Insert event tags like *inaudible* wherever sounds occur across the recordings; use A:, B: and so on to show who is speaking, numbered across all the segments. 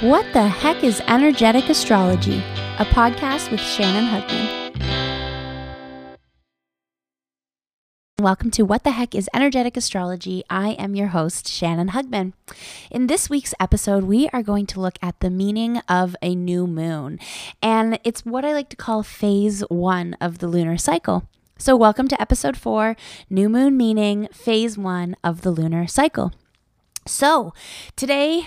A: What the heck is energetic astrology? A podcast with Shannon Hugman. Welcome to What the Heck is Energetic Astrology. I am your host, Shannon Hugman. In this week's episode, we are going to look at the meaning of a new moon, and it's what I like to call phase one of the lunar cycle. So, welcome to episode four New Moon Meaning, phase one of the lunar cycle. So, today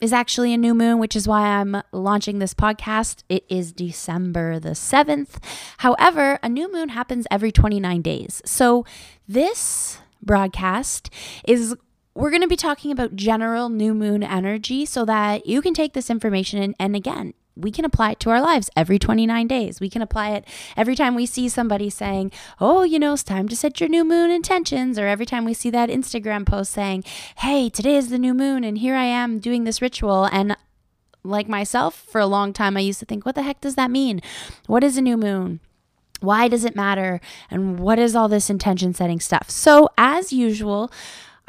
A: is actually a new moon, which is why I'm launching this podcast. It is December the 7th. However, a new moon happens every 29 days. So this broadcast is we're going to be talking about general new moon energy so that you can take this information and, and again we can apply it to our lives every 29 days. We can apply it every time we see somebody saying, Oh, you know, it's time to set your new moon intentions. Or every time we see that Instagram post saying, Hey, today is the new moon and here I am doing this ritual. And like myself, for a long time, I used to think, What the heck does that mean? What is a new moon? Why does it matter? And what is all this intention setting stuff? So, as usual,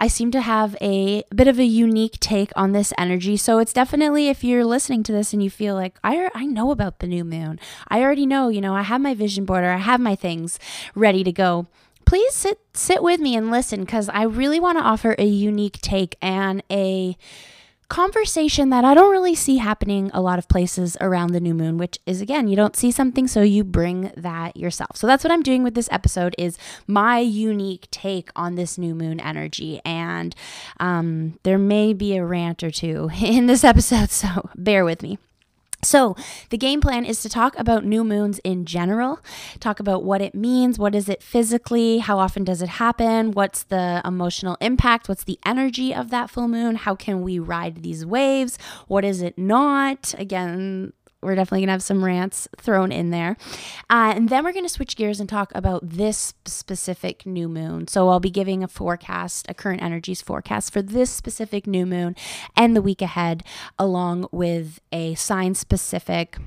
A: I seem to have a, bit of a unique take on this energy. So it's definitely if you're listening to this and you feel like I I know about the new moon. I already know, you know, I have my vision board or I have my things ready to go. Please sit sit with me and listen cuz I really want to offer a unique take and a conversation that I don't really see happening a lot of places around the new moon, which is again, you don't see something so you bring that yourself. So that's what I'm doing with this episode is my unique take on this new moon energy. And um, there may be a rant or two *laughs* in this episode, so bear with me. So, the game plan is to talk about new moons in general, talk about what it means, what is it physically, how often does it happen, what's the emotional impact, what's the energy of that full moon, how can we ride these waves, what is it not? Again, we're definitely going to have some rants thrown in there. Uh, and then we're going to switch gears and talk about this specific new moon. So I'll be giving a forecast, a current energies forecast for this specific new moon and the week ahead, along with a sign specific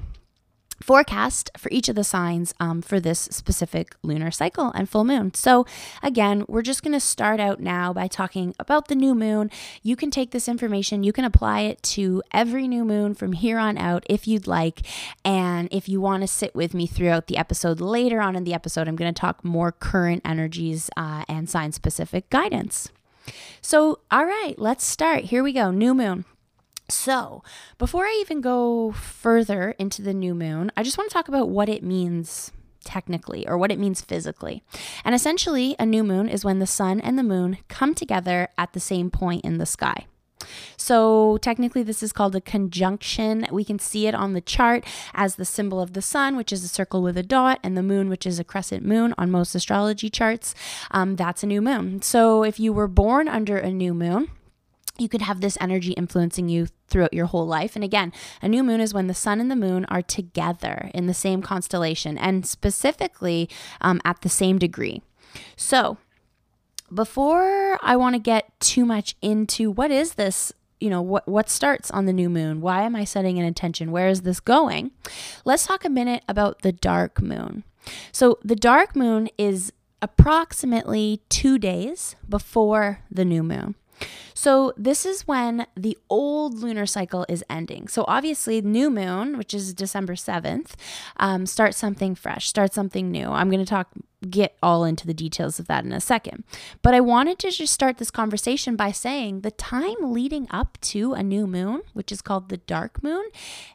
A: forecast for each of the signs um, for this specific lunar cycle and full moon. So, again, we're just going to start out now by talking about the new moon. You can take this information, you can apply it to every new moon from here on out if you'd like. And if you want to sit with me throughout the episode, later on in the episode, I'm going to talk more current energies uh, and sign specific guidance. So, all right, let's start. Here we go. New moon. So, before I even go further into the new moon, I just want to talk about what it means technically or what it means physically. And essentially, a new moon is when the sun and the moon come together at the same point in the sky. So, technically, this is called a conjunction. We can see it on the chart as the symbol of the sun, which is a circle with a dot, and the moon, which is a crescent moon on most astrology charts. Um, that's a new moon. So, if you were born under a new moon, you could have this energy influencing you throughout your whole life. And again, a new moon is when the sun and the moon are together in the same constellation and specifically um, at the same degree. So, before I want to get too much into what is this you know what what starts on the new moon? Why am i setting an intention? Where is this going? Let's talk a minute about the dark moon. So the dark moon is approximately 2 days before the new moon so, this is when the old lunar cycle is ending. So, obviously, new moon, which is December 7th, um, starts something fresh, starts something new. I'm going to talk get all into the details of that in a second. But I wanted to just start this conversation by saying the time leading up to a new moon, which is called the dark moon,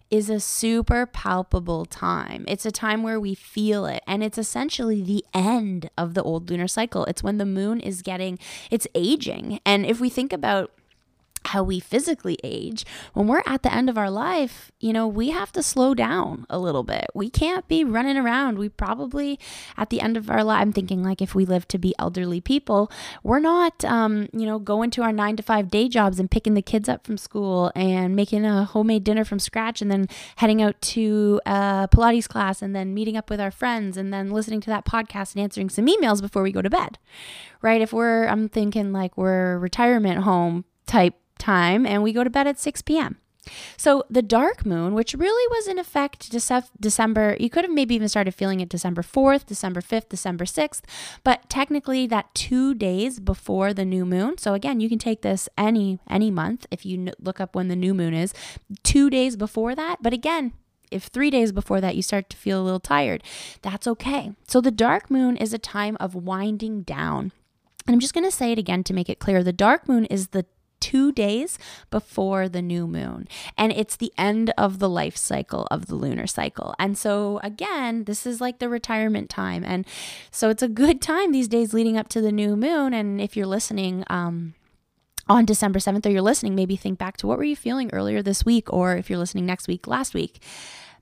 A: is a super palpable time. It's a time where we feel it, and it's essentially the end of the old lunar cycle. It's when the moon is getting, it's aging. And if we think about how we physically age, when we're at the end of our life, you know, we have to slow down a little bit. We can't be running around. We probably, at the end of our life, I'm thinking like if we live to be elderly people, we're not, um, you know, going to our nine to five day jobs and picking the kids up from school and making a homemade dinner from scratch and then heading out to a Pilates class and then meeting up with our friends and then listening to that podcast and answering some emails before we go to bed, right? If we're, I'm thinking like we're retirement home type time and we go to bed at 6 p.m. So the dark moon, which really was in effect December, you could have maybe even started feeling it December 4th, December 5th, December 6th, but technically that 2 days before the new moon. So again, you can take this any any month if you look up when the new moon is, 2 days before that, but again, if three days before that you start to feel a little tired, that's okay. So the dark moon is a time of winding down. And I'm just going to say it again to make it clear. The dark moon is the two days before the new moon. And it's the end of the life cycle of the lunar cycle. And so, again, this is like the retirement time. And so, it's a good time these days leading up to the new moon. And if you're listening, um, on December 7th, or you're listening, maybe think back to what were you feeling earlier this week, or if you're listening next week, last week.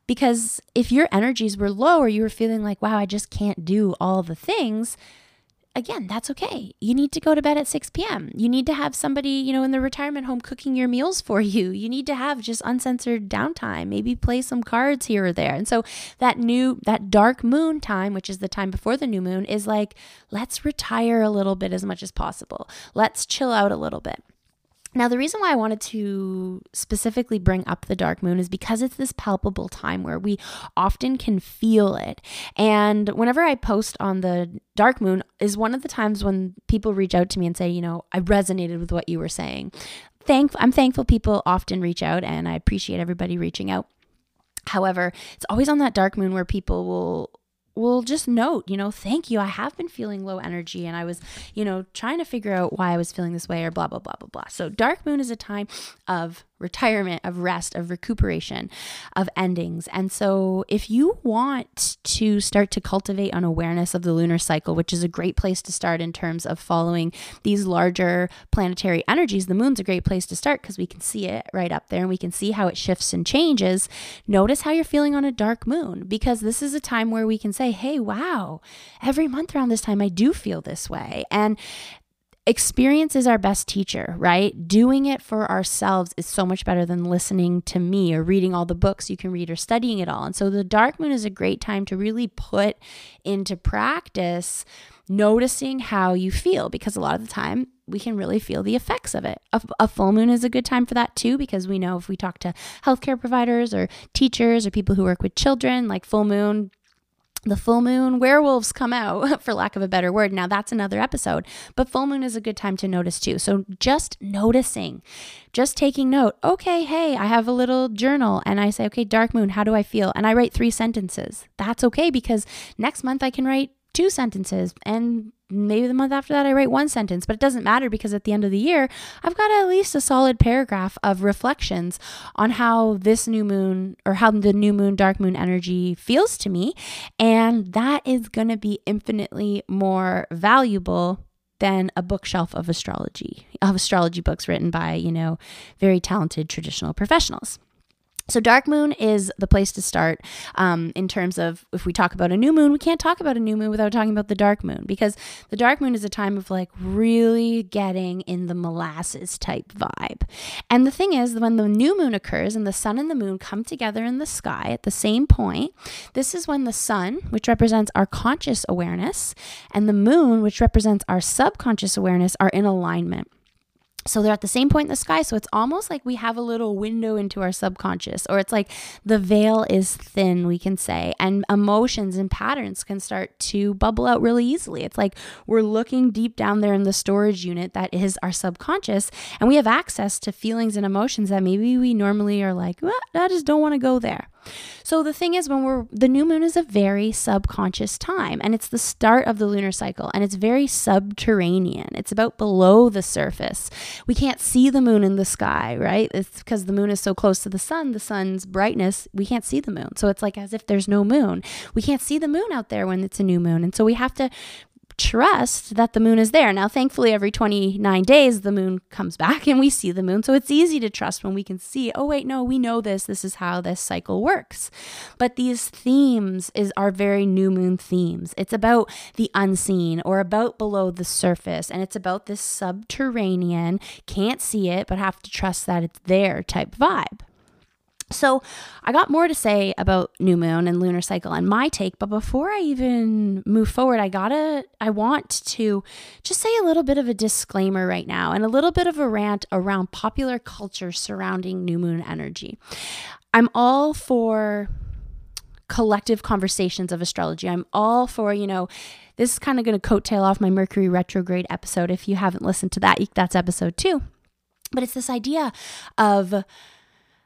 A: Because if your energies were low or you were feeling like, wow, I just can't do all the things, again, that's okay. You need to go to bed at 6 p.m. You need to have somebody, you know, in the retirement home cooking your meals for you. You need to have just uncensored downtime, maybe play some cards here or there. And so that new, that dark moon time, which is the time before the new moon, is like, let's retire a little bit as much as possible. Let's chill out a little bit. Now, the reason why I wanted to specifically bring up the dark moon is because it's this palpable time where we often can feel it. And whenever I post on the dark moon, is one of the times when people reach out to me and say, you know, I resonated with what you were saying. Thank, I'm thankful people often reach out, and I appreciate everybody reaching out. However, it's always on that dark moon where people will will just note, you know, thank you. I have been feeling low energy and I was, you know, trying to figure out why I was feeling this way or blah, blah, blah, blah, blah. So, dark moon is a time of retirement, of rest, of recuperation, of endings. And so, if you want to start to cultivate an awareness of the lunar cycle, which is a great place to start in terms of following these larger planetary energies, the moon's a great place to start because we can see it right up there and we can see how it shifts and changes. Notice how you're feeling on a dark moon because this is a time where we can say, hey, wow, every month around this time, I do feel this way. And experience is our best teacher, right? Doing it for ourselves is so much better than listening to me or reading all the books you can read or studying it all. And so the dark moon is a great time to really put into practice noticing how you feel because a lot of the time we can really feel the effects of it. A, a, full moon is a good time for that too, because we know if we talk to healthcare providers or teachers or people who work with children, like full moon the full moon werewolves come out *laughs* for lack of a better word. Now that's another episode but full moon is a good time to notice too. So just noticing just taking note okay hey i have a little journal and i say okay dark moon how do i feel? And i write three sentences. That's okay because next month i can write two sentences and maybe the month after that I write one sentence, but it doesn't matter because at the end of the year, I've got at least a solid paragraph of reflections on how this new moon or how the new moon, dark moon energy feels to me. And that is going to be infinitely more valuable than a bookshelf of astrology, of astrology books written by, you know, very talented traditional professionals. So, dark moon is the place to start um, in terms of if we talk about a new moon, we can't talk about a new moon without talking about the dark moon because the dark moon is a time of like really getting in the molasses type vibe. And the thing is, when the new moon occurs and the sun and the moon come together in the sky at the same point, this is when the sun, which represents our conscious awareness, and the moon, which represents our subconscious awareness, are in alignment. So they're at the same point in the sky. So it's almost like we have a little window into our subconscious, or it's like the veil is thin, we can say, and emotions and patterns can start to bubble out really easily. It's like we're looking deep down there in the storage unit that is our subconscious, and we have access to feelings and emotions that maybe we normally are like, well, I just don't want to go there. So the thing is when we're the new moon is a very subconscious time and it's the start of the lunar cycle and it's very subterranean. It's about below the surface. We can't see the moon in the sky, right? It's because the moon is so close to the sun, the sun's brightness, we can't see the moon. So it's like as if there's no moon. We can't see the moon out there when it's a new moon. And so we have to trust that the moon is there. Now, thankfully, every 29 days, the moon comes back and we see the moon. So it's easy to trust when we can see, oh, wait, no, we know this. This is how this cycle works. But these themes is our very new moon themes. It's about the unseen or about below the surface. And it's about this subterranean, can't see it, but have to trust that it's there type vibe. So, I got more to say about new moon and lunar cycle and my take, but before I even move forward, I gotta, I want to just say a little bit of a disclaimer right now and a little bit of a rant around popular culture surrounding new moon energy. I'm all for collective conversations of astrology. I'm all for, you know, this is kind of going to coattail off my Mercury retrograde episode. If you haven't listened to that, that's episode two. But it's this idea of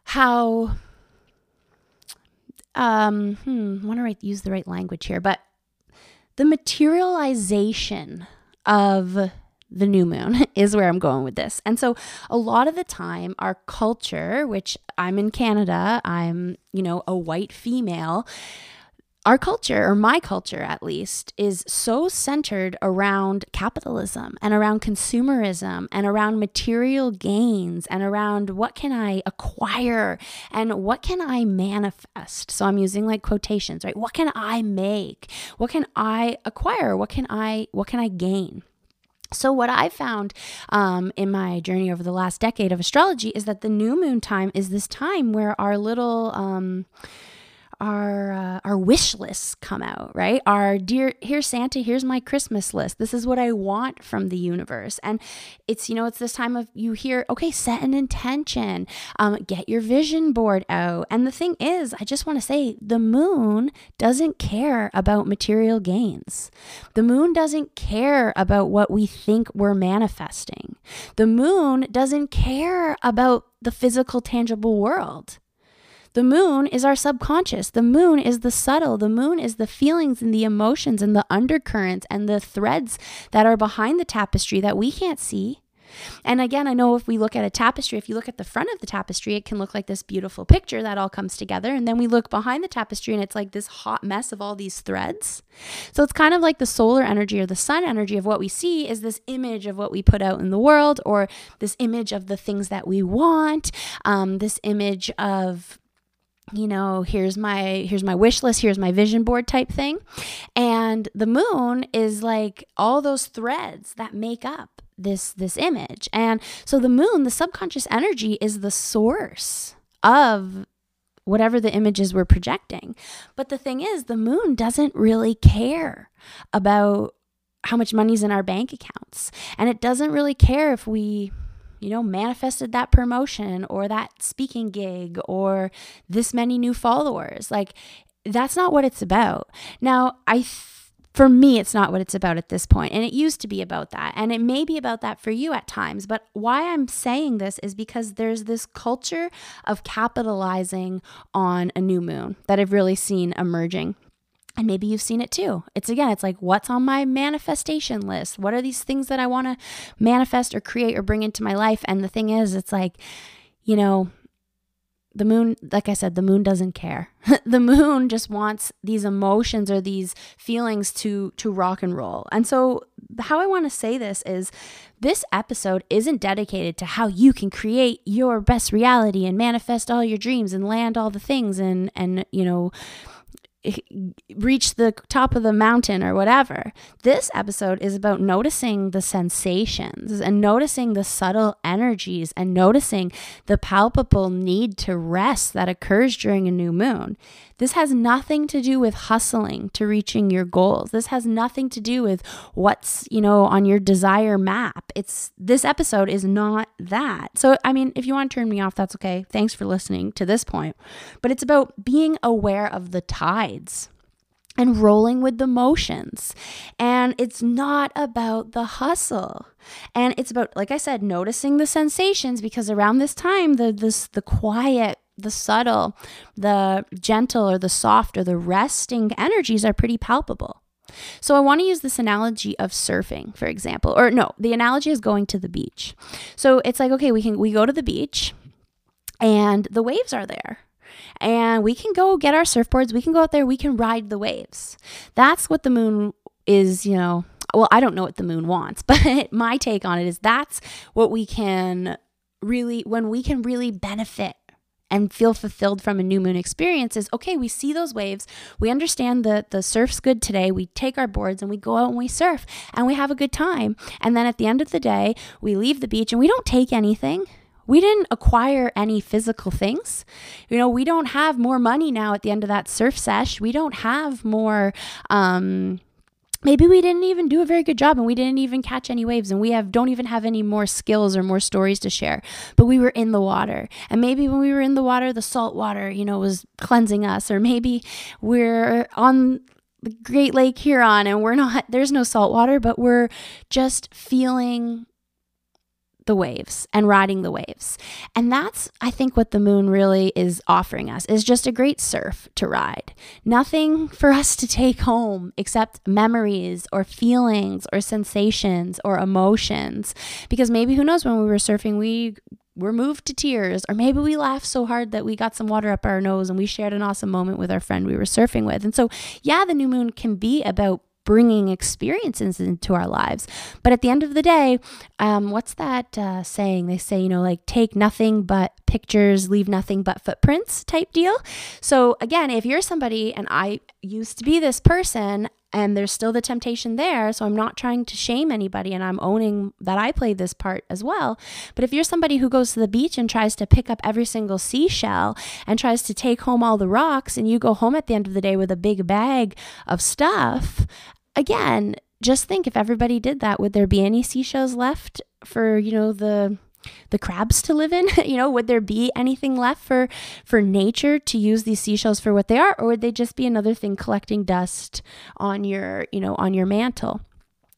A: how um hmm, want to write, use the right language here, but the materialization of the new moon *laughs* is where I'm going with this. And so a lot of the time our culture, which I'm in Canada, I'm, you know, a white female, our culture, or my culture at least, is so centered around capitalism and around consumerism and around material gains and around what can I acquire and what can I manifest. So I'm using like quotations, right? What can I make? What can I acquire? What can I what can I gain? So, what I found um, in my journey over the last decade of astrology is that the new moon time is this time where our little um, our uh, our wish lists come out, right? Our dear here's Santa, here's my Christmas list. This is what I want from the universe, and it's you know it's this time of you hear okay, set an intention, um, get your vision board out, and the thing is, I just want to say the moon doesn't care about material gains. The moon doesn't care about what we think we're manifesting. The moon doesn't care about the physical, tangible world. The moon is our subconscious. The moon is the subtle. The moon is the feelings and the emotions and the undercurrents and the threads that are behind the tapestry that we can't see. And again, I know if we look at a tapestry, if you look at the front of the tapestry, it can look like this beautiful picture that all comes together. And then we look behind the tapestry and it's like this hot mess of all these threads. So it's kind of like the solar energy or the sun energy of what we see is this image of what we put out in the world or this image of the things that we want, um, this image of you know here's my here's my wish list here's my vision board type thing. And the moon is like all those threads that make up this this image. And so the moon the subconscious energy is the source of whatever the images we're projecting. But the thing is the moon doesn't really care about how much money's in our bank accounts. And it doesn't really care if we you know, manifested that promotion or that speaking gig or this many new followers. Like, that's not what it's about. Now, I for me, it's not what it's about at this point. And it used to be about that. And it may be about that for you at times. But why I'm saying this is because there's this culture of capitalizing on a new moon that I've really seen emerging and maybe you've seen it too. It's again, it's like, what's on my manifestation list? What are these things that I want to manifest or create or bring into my life? And the thing is, it's like, you know, the moon, like I said, the moon doesn't care. *laughs* the moon just wants these emotions or these feelings to to rock and roll. And so how I want to say this is this episode isn't dedicated to how you can create your best reality and manifest all your dreams and land all the things and and you know reach the top of the mountain or whatever. This episode is about noticing the sensations and noticing the subtle energies and noticing the palpable need to rest that occurs during a new moon. This has nothing to do with hustling to reaching your goals. This has nothing to do with what's, you know, on your desire map. It's this episode is not that. So, I mean, if you want to turn me off, that's okay. Thanks for listening to this point. But it's about being aware of the tides and rolling with the motions. And it's not about the hustle. And it's about, like I said, noticing the sensations because around this time, the this the quiet the subtle, the gentle, or the soft, or the resting energies are pretty palpable. So I want to use this analogy of surfing, for example. Or no, the analogy is going to the beach. So it's like, okay, we can we go to the beach and the waves are there. And we can go get our surfboards, we can go out there, we can ride the waves. That's what the moon is, you know, well, I don't know what the moon wants, *laughs* but my take on it is that's what we can really when we can really benefit and feel fulfilled from a new moon experience is okay, we see those waves, we understand that the surf's good today, we take our boards and we go out and we surf and we have a good time. And then at the end of the day, we leave the beach and we don't take anything. We didn't acquire any physical things. You know, we don't have more money now at the end of that surf sesh. We don't have more um maybe we didn't even do a very good job and we didn't even catch any waves and we have don't even have any more skills or more stories to share but we were in the water and maybe when we were in the water the salt water you know was cleansing us or maybe we're on the great lake huron and we're not there's no salt water but we're just feeling the waves and riding the waves. And that's I think what the moon really is offering us is just a great surf to ride. Nothing for *laughs* us to take home except memories or feelings or sensations or emotions because maybe who knows when we were surfing we were moved to tears, or maybe we laughed so hard that we got some water up our nose and we shared an awesome moment with our friend we were surfing with. And so, yeah, the new moon can be about bringing experiences into our lives. But at the end of the day, um, what's that uh, saying? They say, you know, like take nothing but pictures, leave nothing but footprints type deal. So, again, if you're somebody, and I used to be this person, and there's still the temptation there. So I'm not trying to shame anybody and I'm owning that I played this part as well. But if you're somebody who goes to the beach and tries to pick up every single seashell and tries to take home all the rocks and you go home at the end of the day with a big bag of stuff, again, just think if everybody did that, would there be any seashells left for, you know, the the crabs to live in *laughs* you know would there be anything left for for nature to use these seashells for what they are or would they just be another thing collecting dust on your you know on your mantle?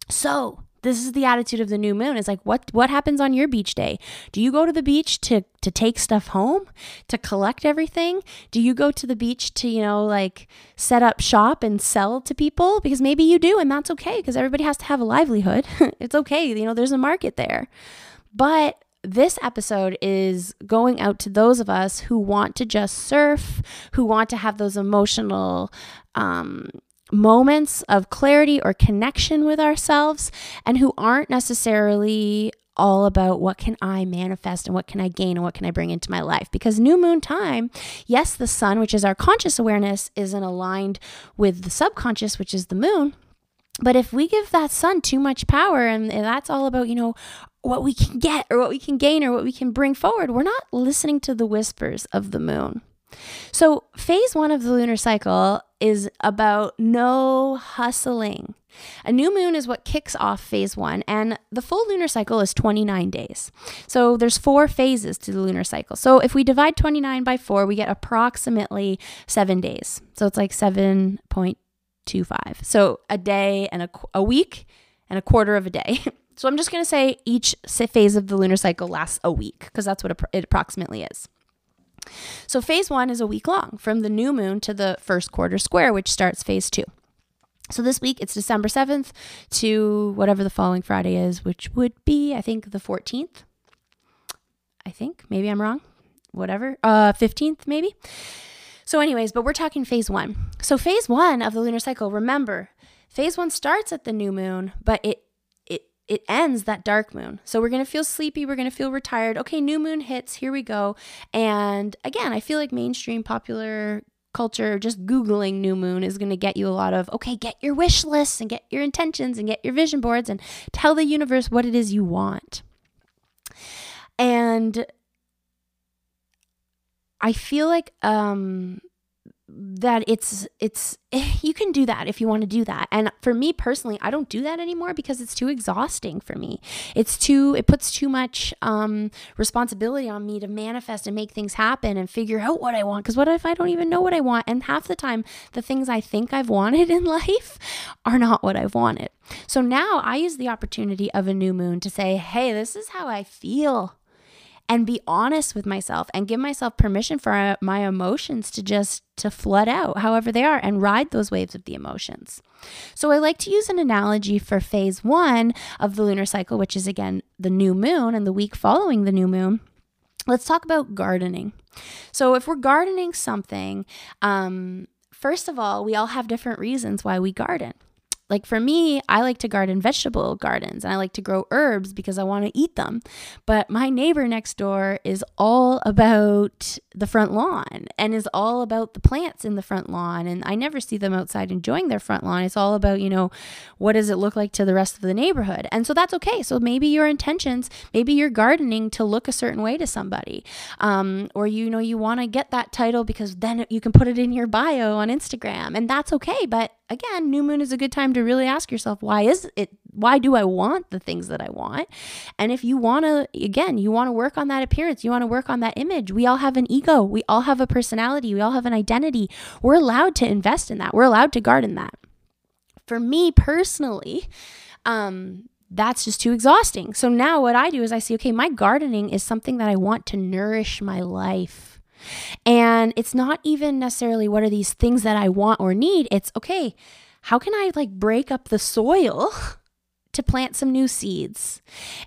A: So this is the attitude of the new moon. It's like what what happens on your beach day? Do you go to the beach to to take stuff home to collect everything? Do you go to the beach to you know like set up shop and sell to people? Because maybe you do and that's okay because everybody has to have a livelihood. *laughs* It's okay you know there's a market there. But this episode is going out to those of us who want to just surf, who want to have those emotional um, moments of clarity or connection with ourselves, and who aren't necessarily all about what can I manifest and what can I gain and what can I bring into my life. Because new moon time, yes, the sun, which is our conscious awareness, isn't aligned with the subconscious, which is the moon. But if we give that sun too much power and that's all about, you know, what we can get or what we can gain or what we can bring forward, we're not listening to the whispers of the moon. So, phase one of the lunar cycle is about no hustling. A new moon is what kicks off phase one, and the full lunar cycle is 29 days. So, there's four phases to the lunar cycle. So, if we divide 29 by four, we get approximately seven days. So, it's like 7.25. So, a day and a, a week and a quarter of a day. *laughs* So I'm just going to say each phase of the lunar cycle lasts a week because that's what it approximately is. So phase one is a week long from the new moon to the first quarter square, which starts phase two. So this week it's December 7th to whatever the following Friday is, which would be, I think, the 14th. I think. Maybe I'm wrong. Whatever. Uh, 15th, maybe. So, anyways, but we're talking phase one. So, phase one of the lunar cycle, remember, phase one starts at the new moon, but it it ends that dark moon. So we're going to feel sleepy, we're going to feel retired. Okay, new moon hits, here we go. And again, I feel like mainstream popular culture just googling new moon is going to get you a lot of okay get your wish lists and get your intentions and get your vision boards and tell the universe what it is you want and i feel like um that it's it's you can do that if you want to do that. And for me personally i don't do that anymore because it's too exhausting for me. It's too it puts too much um, responsibility on me to manifest and make things happen and figure out what i want. Because what if i don't even know what i want? And half the time the things i think i've wanted in *laughs* life are not what i've wanted. So now i use the opportunity of a new moon to say hey this is how i feel and be honest with myself and give myself permission for uh, my emotions to just to flood out however they are and ride those waves of the emotions. So I like to use an analogy for phase 1 of the lunar cycle which is again the new moon and the week following the new moon. Let's talk about gardening. So if we're gardening something um first of all, we all have different reasons why we garden Like for me, I like to garden vegetable gardens and I like to grow herbs because I want to eat them. But my neighbor next door is all about the front lawn and is all about the plants in the front lawn. And I never see them outside enjoying their front lawn. It's all about, you know, what does it look like to the rest of the neighborhood? And so that's okay. So maybe your intentions, maybe you're gardening to look a certain way to somebody. Um, or, you know, you want to get that title because then you can put it in your bio on Instagram. And that's okay. But again, new moon is a good time to really ask yourself, why is it, why do I want the things that I want? And if you want to, again, you want to work on that appearance, you want to work on that image. We all have an ego, we all have a personality, we all have an identity. We're allowed to invest in that, we're allowed to garden that. For me personally, um, that's just too exhausting. So now what I do is I see, okay, my gardening is something that I want to nourish my life. And it's not even necessarily what are these things that I want or need. It's okay, how can I like break up the soil *laughs* to plant some new seeds?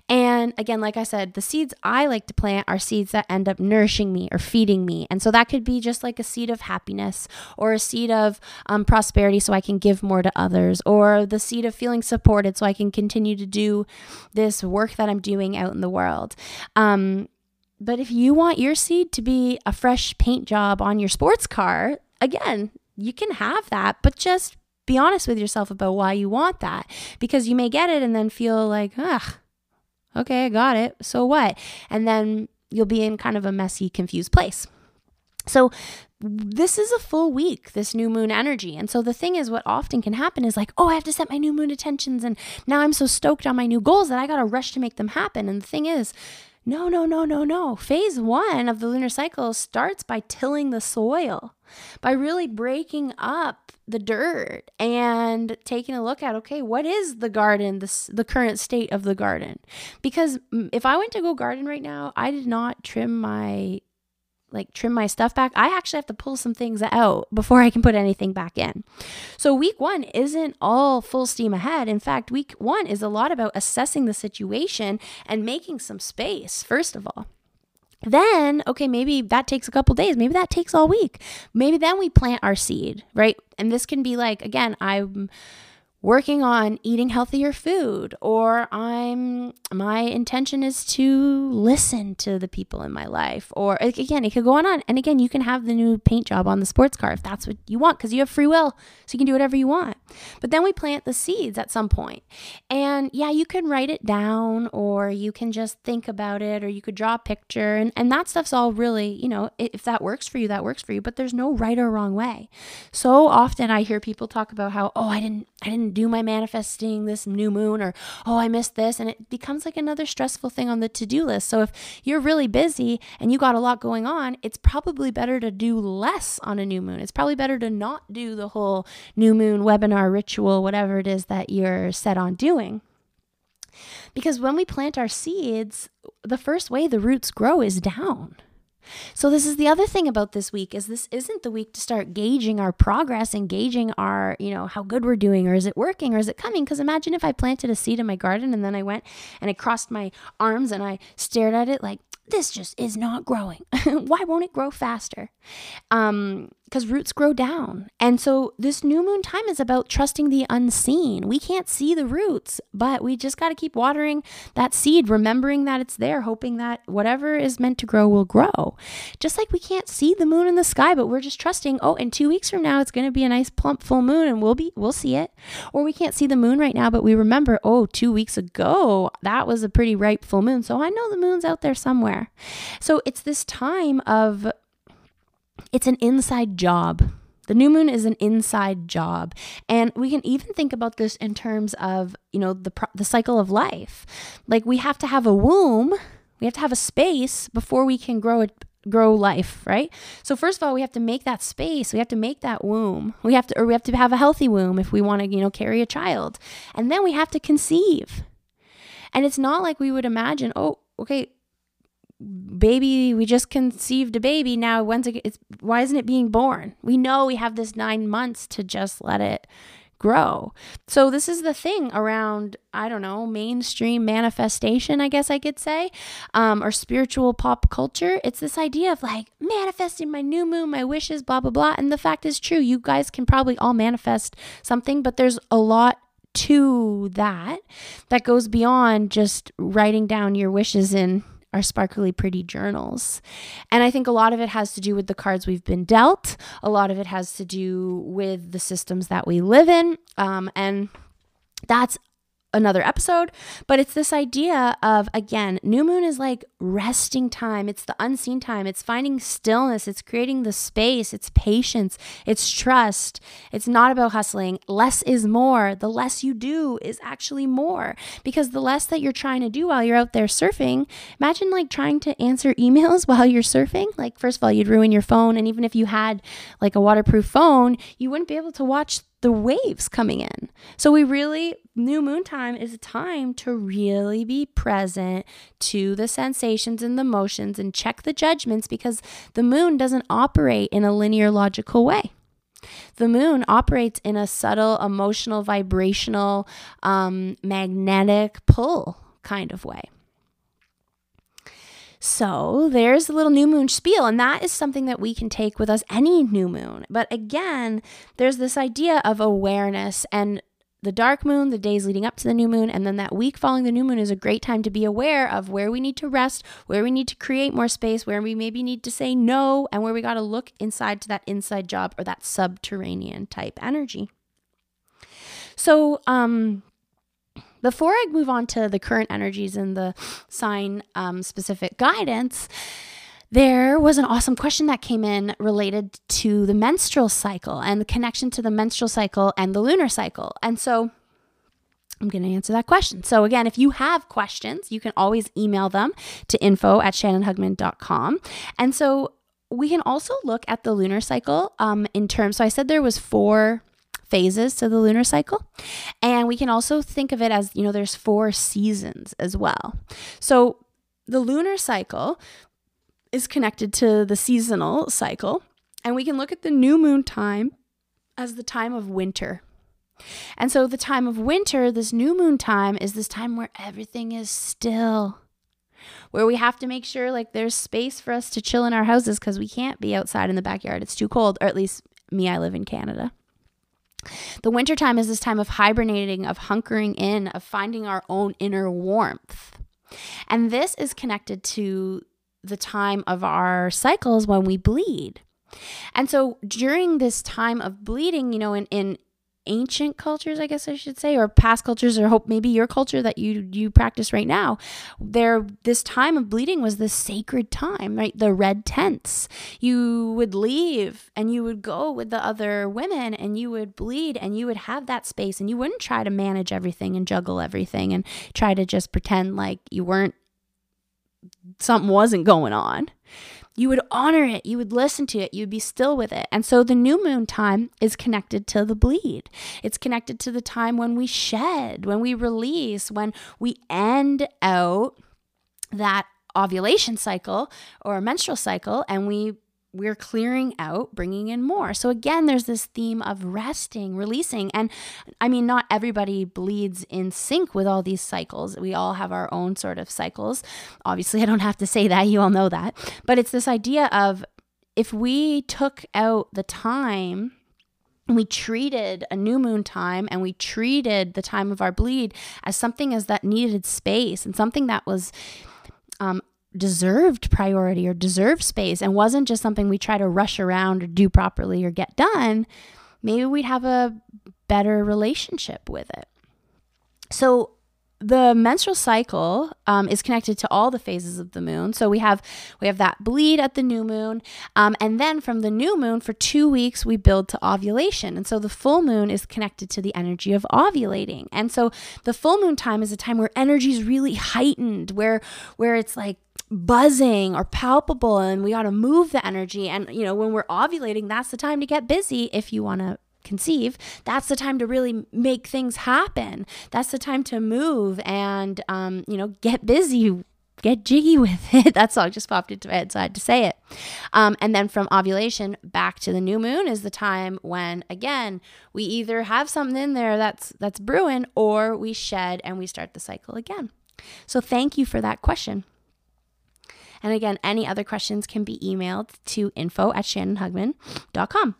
A: And again, like I said, the seeds I like to plant are seeds that end up nourishing me or feeding me. And so that could be just like a seed of happiness or a seed of um, prosperity so I can give more to others or the seed of feeling supported so I can continue to do this work that I'm doing out in the world. Um, but if you want your seed to be a fresh paint job on your sports car, again, you can have that, but just be honest with yourself about why you want that because you may get it and then feel like, ah, okay, I got it. So what? And then you'll be in kind of a messy, confused place. So, this is a full week, this new moon energy. And so, the thing is, what often can happen is like, oh, I have to set my new moon intentions. And now I'm so stoked on my new goals that I got to rush to make them happen. And the thing is, no, no, no, no, no. Phase one of the lunar cycle starts by tilling the soil, by really breaking up the dirt and taking a look at okay, what is the garden, the, the current state of the garden? Because mm, if I went to go garden right now, I did not trim my like trim my stuff back, I actually have to pull some things out before I can put anything back in. So week 1 isn't all full steam ahead. In fact, week 1 is a lot about assessing the situation and making some space first of all. Then, okay, maybe that takes a couple days. Maybe that takes all week. Maybe then we plant our seed, right? And this can be like again, I'm working on eating healthier food or I'm my intention is to listen to the people in my life or again it could go on and on. And again you can have the new paint job on the sports car if that's what you want because you have free will so you can do whatever you want. But then we plant the seeds at some point. And yeah you can write it down or you can just think about it or you could draw a picture and, and that stuff's all really you know if that works for you that works for you but there's no right or wrong way. So often I hear people talk about how oh I didn't I didn't do my manifesting this new moon or oh I missed this and it becomes like another stressful thing on the to-do list. So if you're really busy and you got a lot going on, it's probably better to do less on a new moon. It's probably better to not do the whole new moon webinar ritual whatever it is that you're set on doing. Because when we plant our seeds, the first way the roots grow is down. So this is the other thing about this week is this isn't the week to start gauging our progress and gauging our, you know, how good we're doing or is it working or is it coming? Because imagine if I planted a seed in my garden and then I went and I crossed my arms and I stared at it like this just is not growing. *laughs* Why won't it grow faster? Um, because roots grow down. And so this new moon time is about trusting the unseen. We can't see the roots, but we just got to keep watering that seed, remembering that it's there, hoping that whatever is meant to grow will grow. Just like we can't see the moon in the sky, but we're just trusting, oh, in 2 weeks from now it's going to be a nice plump full moon and we'll be we'll see it. Or we can't see the moon right now, but we remember, oh, 2 weeks ago that was a pretty ripe full moon. So I know the moon's out there somewhere. So it's this time of it's an inside job. The new moon is an inside job. And we can even think about this in terms of, you know, the the cycle of life. Like we have to have a womb, we have to have a space before we can grow it grow life, right? So first of all, we have to make that space. We have to make that womb. We have to or we have to have a healthy womb if we want to, you know, carry a child. And then we have to conceive. And it's not like we would imagine, oh, okay, baby we just conceived a baby. Now when's it it's, why isn't it being born? We know we have this nine months to just let it grow. So this is the thing around i don't know mainstream manifestation i guess i could say um, or spiritual pop culture. It's this idea of like manifesting my new moon my wishes blah blah blah. And the fact is true. You guys can probably all manifest something but there's a lot to that that goes beyond just writing down your wishes in our sparkly, pretty journals. And I think a lot of it has to do with the cards we've been dealt. A lot of it has to do with the systems that we live in. Um, and that's another episode, but it's this idea of again, new moon is like resting time. It's the unseen time. It's finding stillness. It's creating the space. It's patience. It's trust. It's not about hustling. Less is more. The less you do is actually more because the less that you're trying to do while you're out there surfing, imagine like trying to answer *laughs* emails while you're surfing. Like, first of all, you'd ruin your phone. And even if you had like a waterproof phone, you wouldn't be able to watch the waves coming in. So we really new moon time is a time to really be present to the sensations and the motions and check the judgments because the moon doesn't operate in a linear logical way. The moon operates in a subtle, emotional, vibrational, um, magnetic pull kind of way. So there's a little new moon spiel, and that is something that we can take with us any new moon. But again, there's this idea of awareness and the dark moon, the days leading up to the new moon, and then that week following the new moon is a great time to be aware of where we need to rest, where we need to create more space, where we maybe need to say no, and where we got to look inside to that inside job or that subterranean type energy. So, um, before I move on to the current energies and the sign um, specific guidance, there was an awesome question that came in related to the menstrual cycle and the connection to the menstrual cycle and the lunar cycle. And so I'm going to answer that question. So, again, if you have questions, you can always email them to info at shannonhugman.com. And so, we can also look at the lunar cycle um, in terms. So, I said there was four phases to the lunar cycle. And we can also think of it as, you know, there's four seasons as well. So the lunar cycle is connected to the seasonal cycle. And we can look at the new moon time as the time of winter. And so, the time of winter, this new moon time, is this time where everything is still, where we have to make sure like there's space for us to chill in our houses because we can't be outside in the backyard. It's too cold, or at least me, I live in Canada. The wintertime is this time of hibernating, of hunkering in, of finding our own inner warmth. And this is connected to the time of our cycles when we bleed. And so during this time of bleeding, you know, in, in ancient cultures, I guess I should say, or past cultures, or hope maybe your culture that you you practice right now, there this time of bleeding was the sacred time, right? The red tents. You would leave and you would go with the other women and you would bleed and you would have that space and you wouldn't try to manage everything and juggle everything and try to just pretend like you weren't something wasn't going on you would honor it, you would listen to it, you'd be still with it. And so the new moon time is connected to the bleed. It's connected to the time when we shed, when we release, when we end out that ovulation cycle or menstrual cycle and we we're clearing out, bringing in more. So, again, there's this theme of resting, releasing. And I mean, not everybody bleeds in sync with all these cycles. We all have our own sort of cycles. Obviously, *laughs* I don't have to say that. You all know that. But it's this idea of if we took out the time we treated a new moon time and we treated the time of our bleed as something as that needed space and something that was um, deserved priority or deserved space and wasn't just something we try to rush around or do properly or get done, maybe we'd have a better relationship with it. So, the menstrual cycle um, is connected to all the phases of the moon. So we have we have that bleed at the new moon, um, and then from the new moon for two weeks we build to ovulation. And so the full moon is connected to the energy of ovulating. And so the full moon time is a time where energy is really heightened, where where it's like buzzing or palpable and we got to move the energy and you know when we're ovulating that's the time to get busy if you want to conceive that's the time to really make things happen that's the time to move and um, you know get busy get jiggy *laughs* with it. That song just popped into my head, so I had to say it. Um, and then from ovulation back to the new moon is the time when, again, we either have something in there that's that's brewing, or we shed and we start the cycle again. So thank you for that question. And again, any other questions can be emailed to info at shannonhugman.com.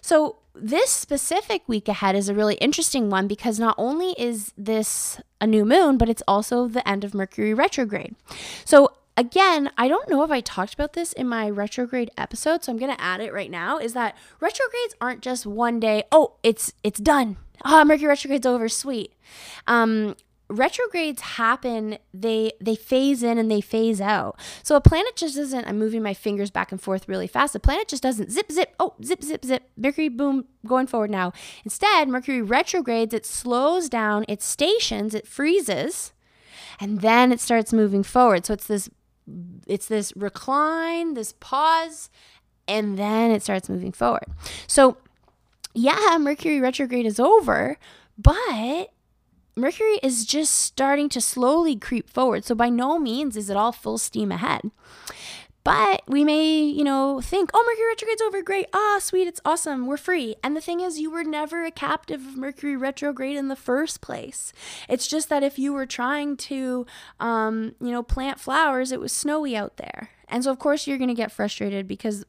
A: So this specific week ahead is a really interesting one because not only is this a new moon, but it's also the end of Mercury retrograde. So again, I don't know if I talked about this in my retrograde episode, so I'm going to add it right now is that retrogrades aren't just one day, oh, it's it's done. Ah, oh, Mercury retrograde's over, sweet. Um, retrogrades happen they they phase in and they phase out. So a planet just doesn't i'm moving my fingers back and forth really fast. The planet just doesn't zip zip oh zip zip zip mercury boom going forward now. Instead mercury retrogrades it slows down it stations it freezes and then it starts moving forward. So it's this it's this recline this pause and then it starts moving forward. So yeah mercury retrograde is over but Mercury is just starting to slowly creep forward. So by no means is it all full steam ahead. But we may, you know, think, oh, Mercury retrograde's over. Great. Ah, oh, sweet. It's awesome. We're free. And the thing is, you were never a captive of Mercury retrograde in the first place. It's just that if you were trying to, um, you know, plant flowers, it was snowy out there. And so, of course, you're going to get frustrated because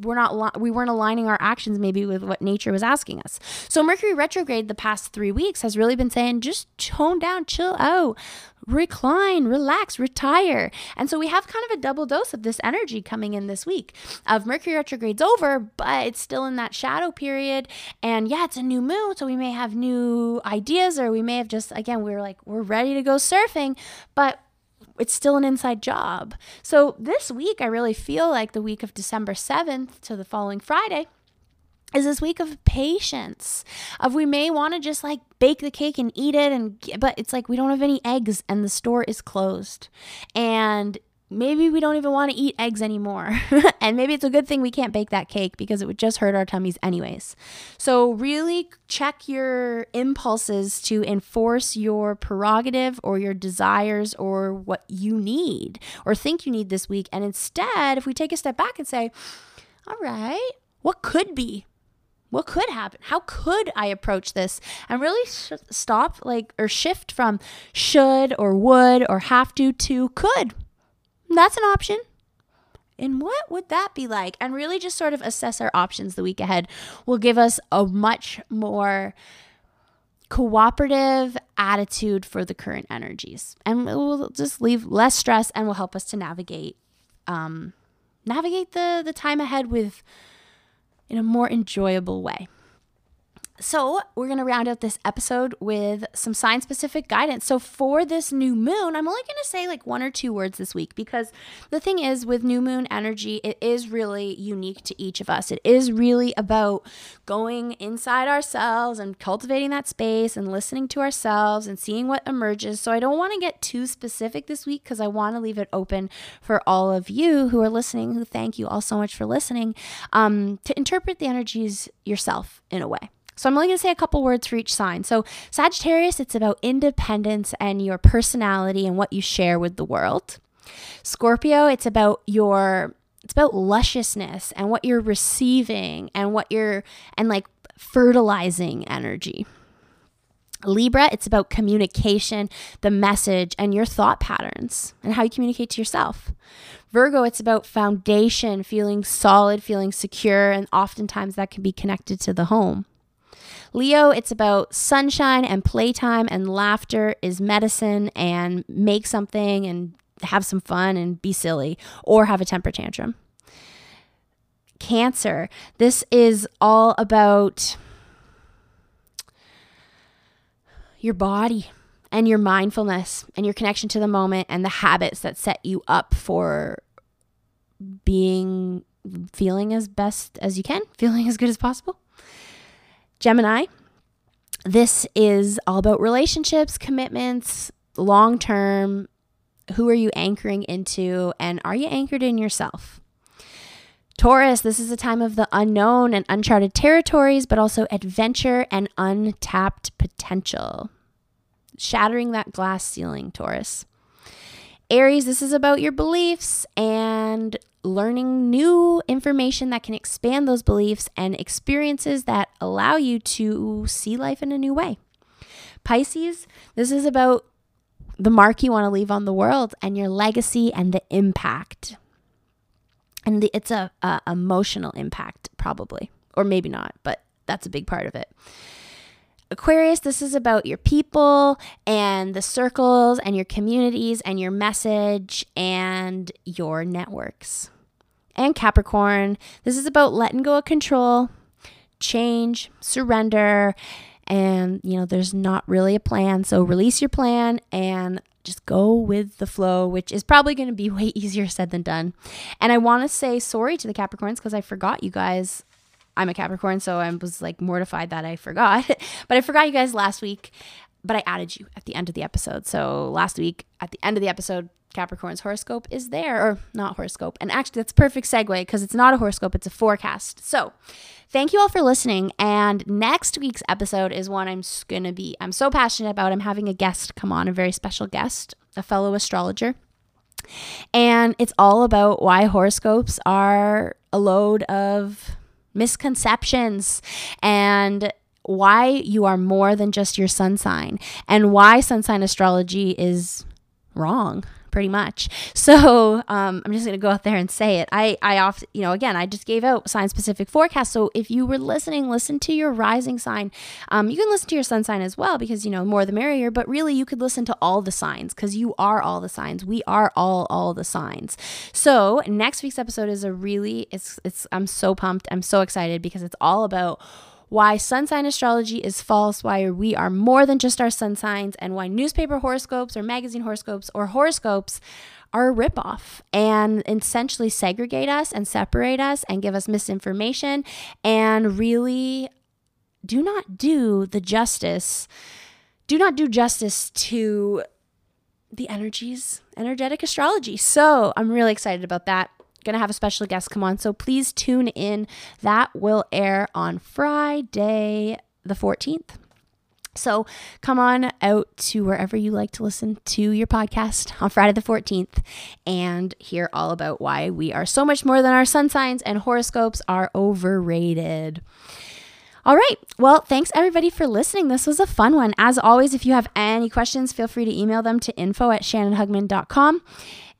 A: we're not we weren't aligning our actions maybe with what nature was asking us. So Mercury retrograde the past 3 weeks has really been saying just tone down, chill out, recline, relax, retire. And so we have kind of a double dose of this energy coming in this week. Of Mercury retrograde's over, but it's still in that shadow period and yeah, it's a new moon, so we may have new ideas or we may have just again we we're like we're ready to go surfing, but it's still an inside job. So this week, I really feel like the week of December 7th to the following Friday is this week of patience of we may want to just like bake the cake and eat it and but it's like we don't have any eggs and the store is closed and maybe we don't even want to eat eggs anymore. *laughs* and maybe it's a good thing we can't bake that cake because it would just hurt our tummies, anyways. So, really check your impulses to enforce your prerogative or your desires or what you need or think you need this week. And instead, if we take a step back and say, all right, what could be? What could happen? How could I approach this and really sh- stop, like, or shift from should or would or have to to could? That's an option. And what would that be like? And really just sort of assess our options the week ahead will give us a much more cooperative attitude for the current energies. And it will just leave less stress and will help us to navigate um, navigate the, the time ahead with in a more enjoyable way. So, we're going to round out this episode with some sign specific guidance. So, for this new moon, I'm only going to say like one or two words this week because the thing is, with new moon energy, it is really unique to each of us. It is really about going inside ourselves and cultivating that space and listening to ourselves and seeing what emerges. So, I don't want to get too specific this week because I want to leave it open for all of you who are listening, who thank you all so much for listening, um, to interpret the energies yourself in a way. So I'm only going to say a couple words for each sign. So Sagittarius, it's about independence and your personality and what you share with the world. Scorpio, it's about your it's about lusciousness and what you're receiving and what you're and like fertilizing energy. Libra, it's about communication, the message, and your thought patterns and how you communicate to yourself. Virgo, it's about foundation, feeling solid, feeling secure, and oftentimes that can be connected to the home. Leo, it's about sunshine and playtime, and laughter is medicine, and make something and have some fun and be silly or have a temper tantrum. Cancer, this is all about your body and your mindfulness and your connection to the moment and the habits that set you up for being feeling as best as you can, feeling as good as possible. Gemini, this is all about relationships, commitments, long term. Who are you anchoring into? And are you anchored in yourself? Taurus, this is a time of the unknown and uncharted territories, but also adventure and untapped potential. Shattering that glass ceiling, Taurus. Aries, this is about your beliefs and learning new information that can expand those beliefs and experiences that allow you to see life in a new way. Pisces, this is about the mark you want to leave on the world and your legacy and the impact. And the, it's a, a emotional impact, probably, or maybe not, but that's a big part of it. Aquarius, this is about your people and the circles and your communities and your message and your networks. And Capricorn, this is about letting go of control, change, surrender, and you know, there's not really a plan. So release your plan and just go with the flow, which is probably going to be *laughs* way easier said than done. And I want to say sorry to the Capricorns because I forgot you guys. I'm a Capricorn, so I was like mortified that I forgot. *laughs* but I forgot you guys last week, but I added you at the end of the episode. So last week, at the end of the episode, Capricorn's horoscope is there, or not horoscope. And actually, that's perfect segue because it's not a horoscope, it's a forecast. So, thank you all for listening. And next week's episode is one I'm going to be, I'm so passionate about. I'm having a guest come on, a very special guest, a fellow astrologer. And it's all about why horoscopes are a load of misconceptions and why you are more than just your sun sign and why sun sign astrology is wrong pretty much. *laughs* So um, I'm just going to go out there and say it. I, I often, you know, again, I just gave out sign specific forecast. So if you were listening, listen to your rising sign. Um, you can listen to your sun sign as well because, you know, more the merrier, but really you could listen to all the signs because you are all the signs. We are all, all the signs. So next week's episode is a really, it's, it's, I'm so pumped. I'm so excited because it's all about why sun sign astrology is false, why we are more than just our sun signs, and why newspaper horoscopes or magazine horoscopes or horoscopes are a ripoff and essentially segregate us and separate us and give us misinformation and really do not do the justice, do not do justice to the energies, energetic astrology. So I'm really excited about that going to have a special guest come on. So please tune in. That will air on Friday, the 14th. So come on out to wherever you like to listen to your podcast on Friday the 14th and hear all about why we are so much more than our sun signs and horoscopes are overrated. All right. Well, thanks everybody for listening. This was a fun one. As always, if you have any questions, feel free to email them to info at shannonhugman.com.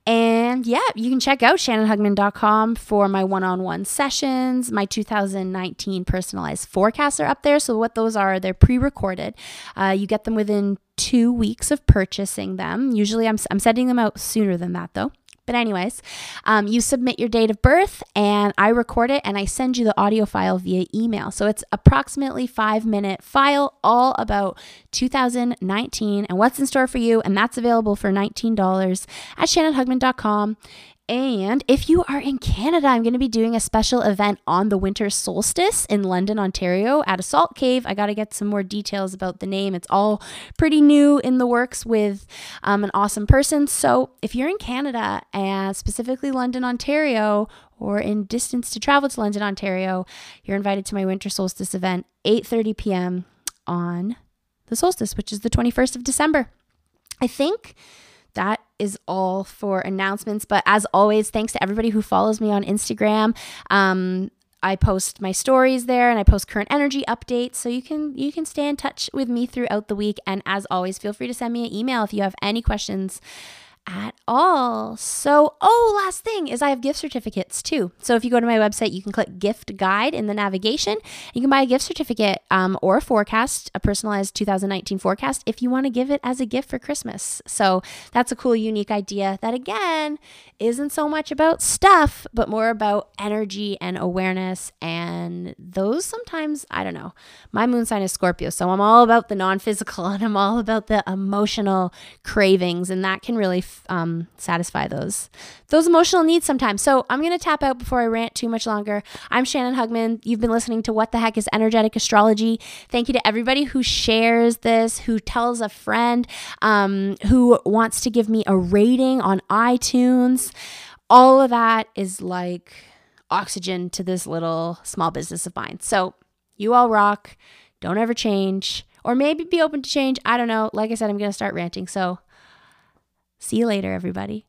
A: And yeah, you can check out shannonhugman.com for my one on one sessions. My 2019 personalized forecasts are up there. So, what those are, they're pre recorded. Uh, you get them within two weeks of purchasing them. Usually, I'm, I'm sending them out sooner than that, though. But, anyways, um, you submit your date of birth and I record it and I send you the audio file via email. So it's approximately five minute file all about 2019 and what's in store for you. And that's available for $19 at shannonhugman.com. And if you are in Canada, I'm going to be doing a special event on the winter solstice in London, Ontario at a salt cave. I got to get some more details about the name. It's all pretty new in the works with um, an awesome person. So if you're in Canada and specifically London, Ontario, or in distance to travel to London, Ontario, you're invited to my winter solstice event, 8:30 p.m. on the solstice, which is the 21st of December. I think that is all for announcements. But as always, thanks to everybody who follows me on Instagram. Um, I post my stories there and I post current energy updates so you can you can stay in touch with me throughout the week and as always feel free to send me an email if you have any questions at all. So, oh, last thing is I have gift certificates too. So, if you go to my website, you can click gift guide in the navigation. You can buy a gift certificate um, or a forecast, a personalized 2019 forecast, if you want to give it as a gift for Christmas. So, that's a cool, unique idea that, again, isn't so much about stuff, but more about energy and awareness. And those sometimes, I don't know. My moon sign is Scorpio, so I'm all about the non physical *laughs* and I'm all about the emotional cravings, and that can really um, satisfy those those emotional needs sometimes. So I'm gonna tap out before I rant too much longer. I'm Shannon Hugman. You've been listening to What the Heck is Energetic Astrology. Thank you to everybody who shares this, who tells a friend, um, who wants to give me a rating on iTunes. All of that is like oxygen to this little small business of mine. So you all rock. Don't ever change. Or maybe be open to change. I don't know. Like I said, I'm going to start ranting. So See you later, everybody.